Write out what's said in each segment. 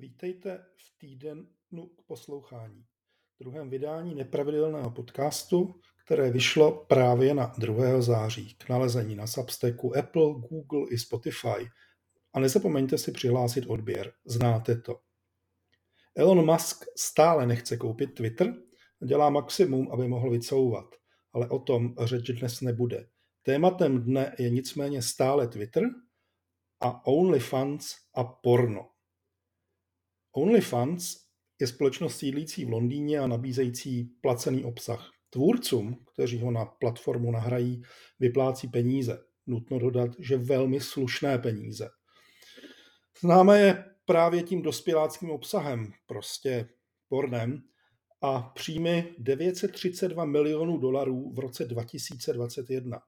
Vítejte v týdnu k poslouchání, druhém vydání nepravidelného podcastu, které vyšlo právě na 2. září k nalezení na Substacku Apple, Google i Spotify. A nezapomeňte si přihlásit odběr, znáte to. Elon Musk stále nechce koupit Twitter, dělá maximum, aby mohl vycouvat, ale o tom řeč dnes nebude. Tématem dne je nicméně stále Twitter a OnlyFans a porno. OnlyFans je společnost sídlící v Londýně a nabízející placený obsah. Tvůrcům, kteří ho na platformu nahrají, vyplácí peníze. Nutno dodat, že velmi slušné peníze. Známe je právě tím dospěláckým obsahem, prostě pornem, a příjmy 932 milionů dolarů v roce 2021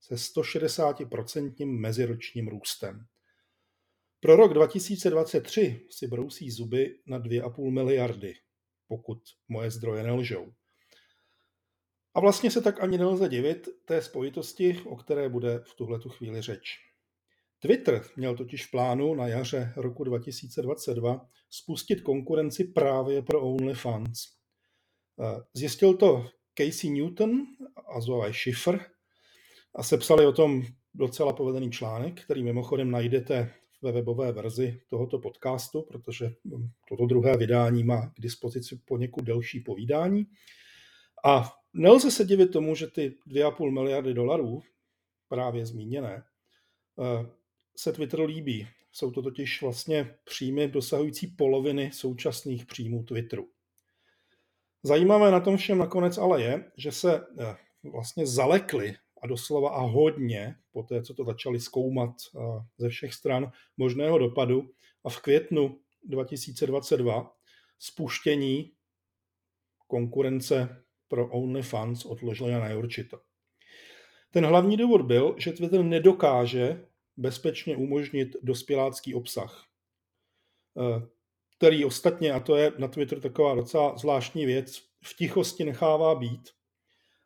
se 160% meziročním růstem. Pro rok 2023 si brousí zuby na 2,5 miliardy, pokud moje zdroje nelžou. A vlastně se tak ani nelze divit té spojitosti, o které bude v tuhletu chvíli řeč. Twitter měl totiž v plánu na jaře roku 2022 spustit konkurenci právě pro OnlyFans. Zjistil to Casey Newton a Zoe Schiffer a sepsali o tom docela povedený článek, který mimochodem najdete ve webové verzi tohoto podcastu, protože hm, toto druhé vydání má k dispozici poněkud delší povídání. A nelze se divit tomu, že ty 2,5 miliardy dolarů, právě zmíněné, eh, se Twitter líbí. Jsou to totiž vlastně příjmy dosahující poloviny současných příjmů Twitteru. Zajímavé na tom všem nakonec ale je, že se eh, vlastně zalekli a doslova a hodně, po té, co to začali zkoumat eh, ze všech stran, možného dopadu a v květnu 2022 spuštění konkurence pro OnlyFans odložili na neurčito. Ten hlavní důvod byl, že Twitter nedokáže bezpečně umožnit dospělácký obsah, eh, který ostatně, a to je na Twitter taková docela zvláštní věc, v tichosti nechává být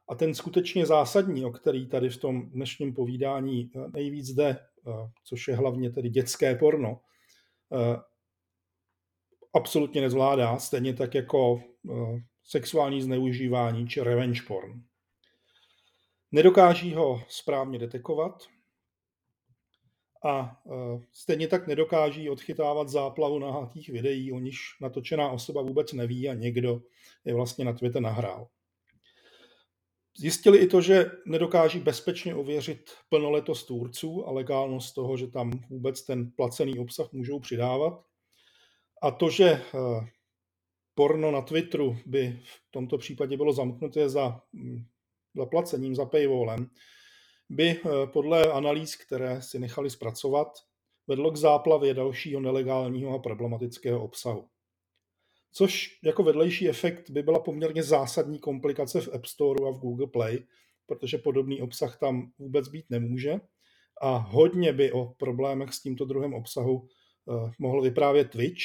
a ten skutečně zásadní, o který tady v tom dnešním povídání eh, nejvíc jde, eh, což je hlavně tedy dětské porno, eh, absolutně nezvládá, stejně tak jako sexuální zneužívání či revenge porn. Nedokáží ho správně detekovat a stejně tak nedokáží odchytávat záplavu nahatých videí, o níž natočená osoba vůbec neví a někdo je vlastně na Twitter nahrál. Zjistili i to, že nedokáží bezpečně ověřit plnoletost tvůrců a legálnost toho, že tam vůbec ten placený obsah můžou přidávat. A to, že eh, porno na Twitteru by v tomto případě bylo zamknuté za mm, zaplacením, za paywallem, by eh, podle analýz, které si nechali zpracovat, vedlo k záplavě dalšího nelegálního a problematického obsahu. Což jako vedlejší efekt by byla poměrně zásadní komplikace v App Store a v Google Play, protože podobný obsah tam vůbec být nemůže. A hodně by o problémech s tímto druhem obsahu uh, mohl vyprávět Twitch.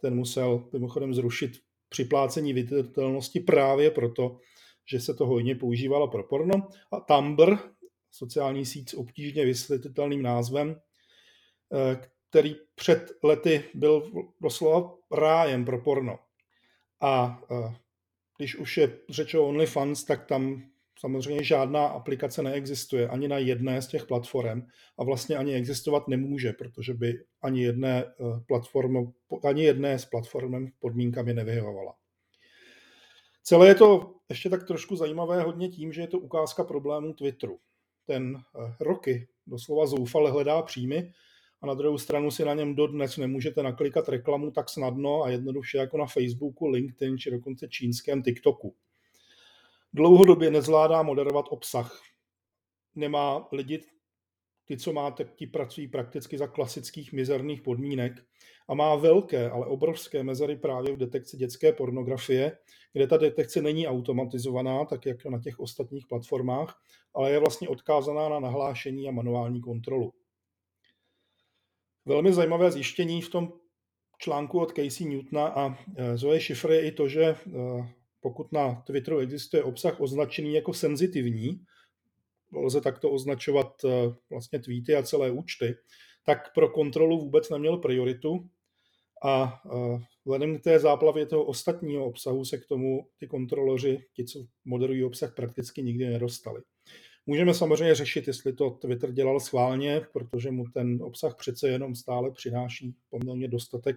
Ten musel mimochodem zrušit připlácení viditelnosti právě proto, že se to hojně používalo pro porno. A Tumblr, sociální síť s obtížně vysvětlitelným názvem, eh, který před lety byl doslova rájem pro porno. A když už je řeč o OnlyFans, tak tam samozřejmě žádná aplikace neexistuje ani na jedné z těch platform a vlastně ani existovat nemůže, protože by ani jedné, e, platformu, ani jedné z platform podmínkami nevyhovovala. Celé je to ještě tak trošku zajímavé hodně tím, že je to ukázka problémů Twitteru. Ten e, roky doslova zoufale hledá příjmy, a na druhou stranu si na něm dodnes nemůžete naklikat reklamu tak snadno a jednoduše jako na Facebooku, LinkedIn či dokonce čínském TikToku. Dlouhodobě nezvládá moderovat obsah. Nemá lidi, ty, co máte, ti pracují prakticky za klasických mizerných podmínek a má velké, ale obrovské mezery právě v detekci dětské pornografie, kde ta detekce není automatizovaná, tak jak na těch ostatních platformách, ale je vlastně odkázaná na nahlášení a manuální kontrolu. Velmi zajímavé zjištění v tom článku od Casey Newtona a e, Zoe Schiffer je i to, že e, pokud na Twitteru existuje obsah označený jako senzitivní, lze takto označovat e, vlastně tweety a celé účty, tak pro kontrolu vůbec neměl prioritu a vzhledem k té záplavě toho ostatního obsahu se k tomu ty kontroloři, ti, co moderují obsah, prakticky nikdy nedostali. Můžeme samozřejmě řešit, jestli to Twitter dělal schválně, protože mu ten obsah přece jenom stále přináší poměrně dostatek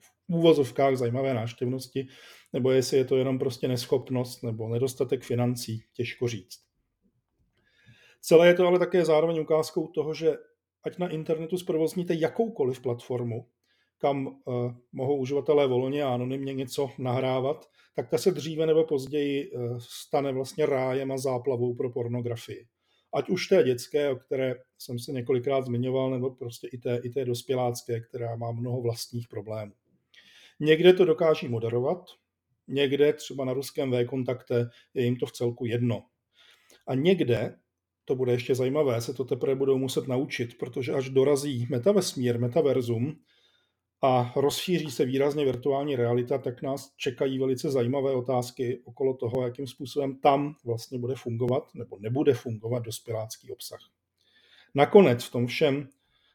v úvozovkách zajímavé náštěvnosti, nebo jestli je to jenom prostě neschopnost nebo nedostatek financí, těžko říct. Celé je to ale také zároveň ukázkou toho, že ať na internetu zprovozníte jakoukoliv platformu, kam uh, mohou uživatelé volně a anonymně něco nahrávat, tak ta se dříve nebo později uh, stane vlastně rájem a záplavou pro pornografii. Ať už té dětské, o které jsem se několikrát zmiňoval, nebo prostě i té, i té dospělácké, která má mnoho vlastních problémů. Někde to dokáží moderovat, někde třeba na ruském V-kontakte je jim to v celku jedno. A někde, to bude ještě zajímavé, se to teprve budou muset naučit, protože až dorazí metavesmír, metaverzum, a rozšíří se výrazně virtuální realita, tak nás čekají velice zajímavé otázky okolo toho, jakým způsobem tam vlastně bude fungovat nebo nebude fungovat dospělácký obsah. Nakonec v tom všem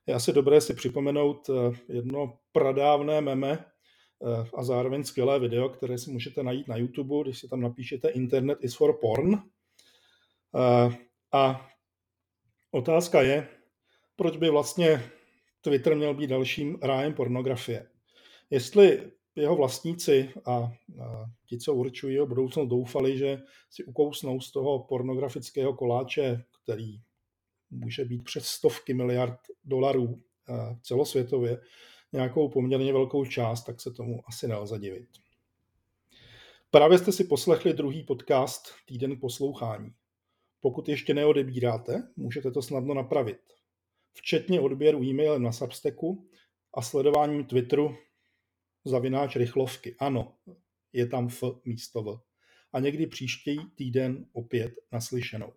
je asi dobré si připomenout eh, jedno pradávné meme eh, a zároveň skvělé video, které si můžete najít na YouTube, když si tam napíšete Internet is for porn. Eh, a otázka je, proč by vlastně Twitter měl být dalším rájem pornografie. Jestli jeho vlastníci a, a ti, co určují jeho budoucnost, doufali, že si ukousnou z toho pornografického koláče, který může být přes stovky miliard dolarů celosvětově, nějakou poměrně velkou část, tak se tomu asi nelze divit. Právě jste si poslechli druhý podcast Týden poslouchání. Pokud ještě neodebíráte, můžete to snadno napravit včetně odběru e-mailem na Substacku a sledováním Twitteru zavináč rychlovky. Ano, je tam F místo V. A někdy příští týden opět naslyšenou.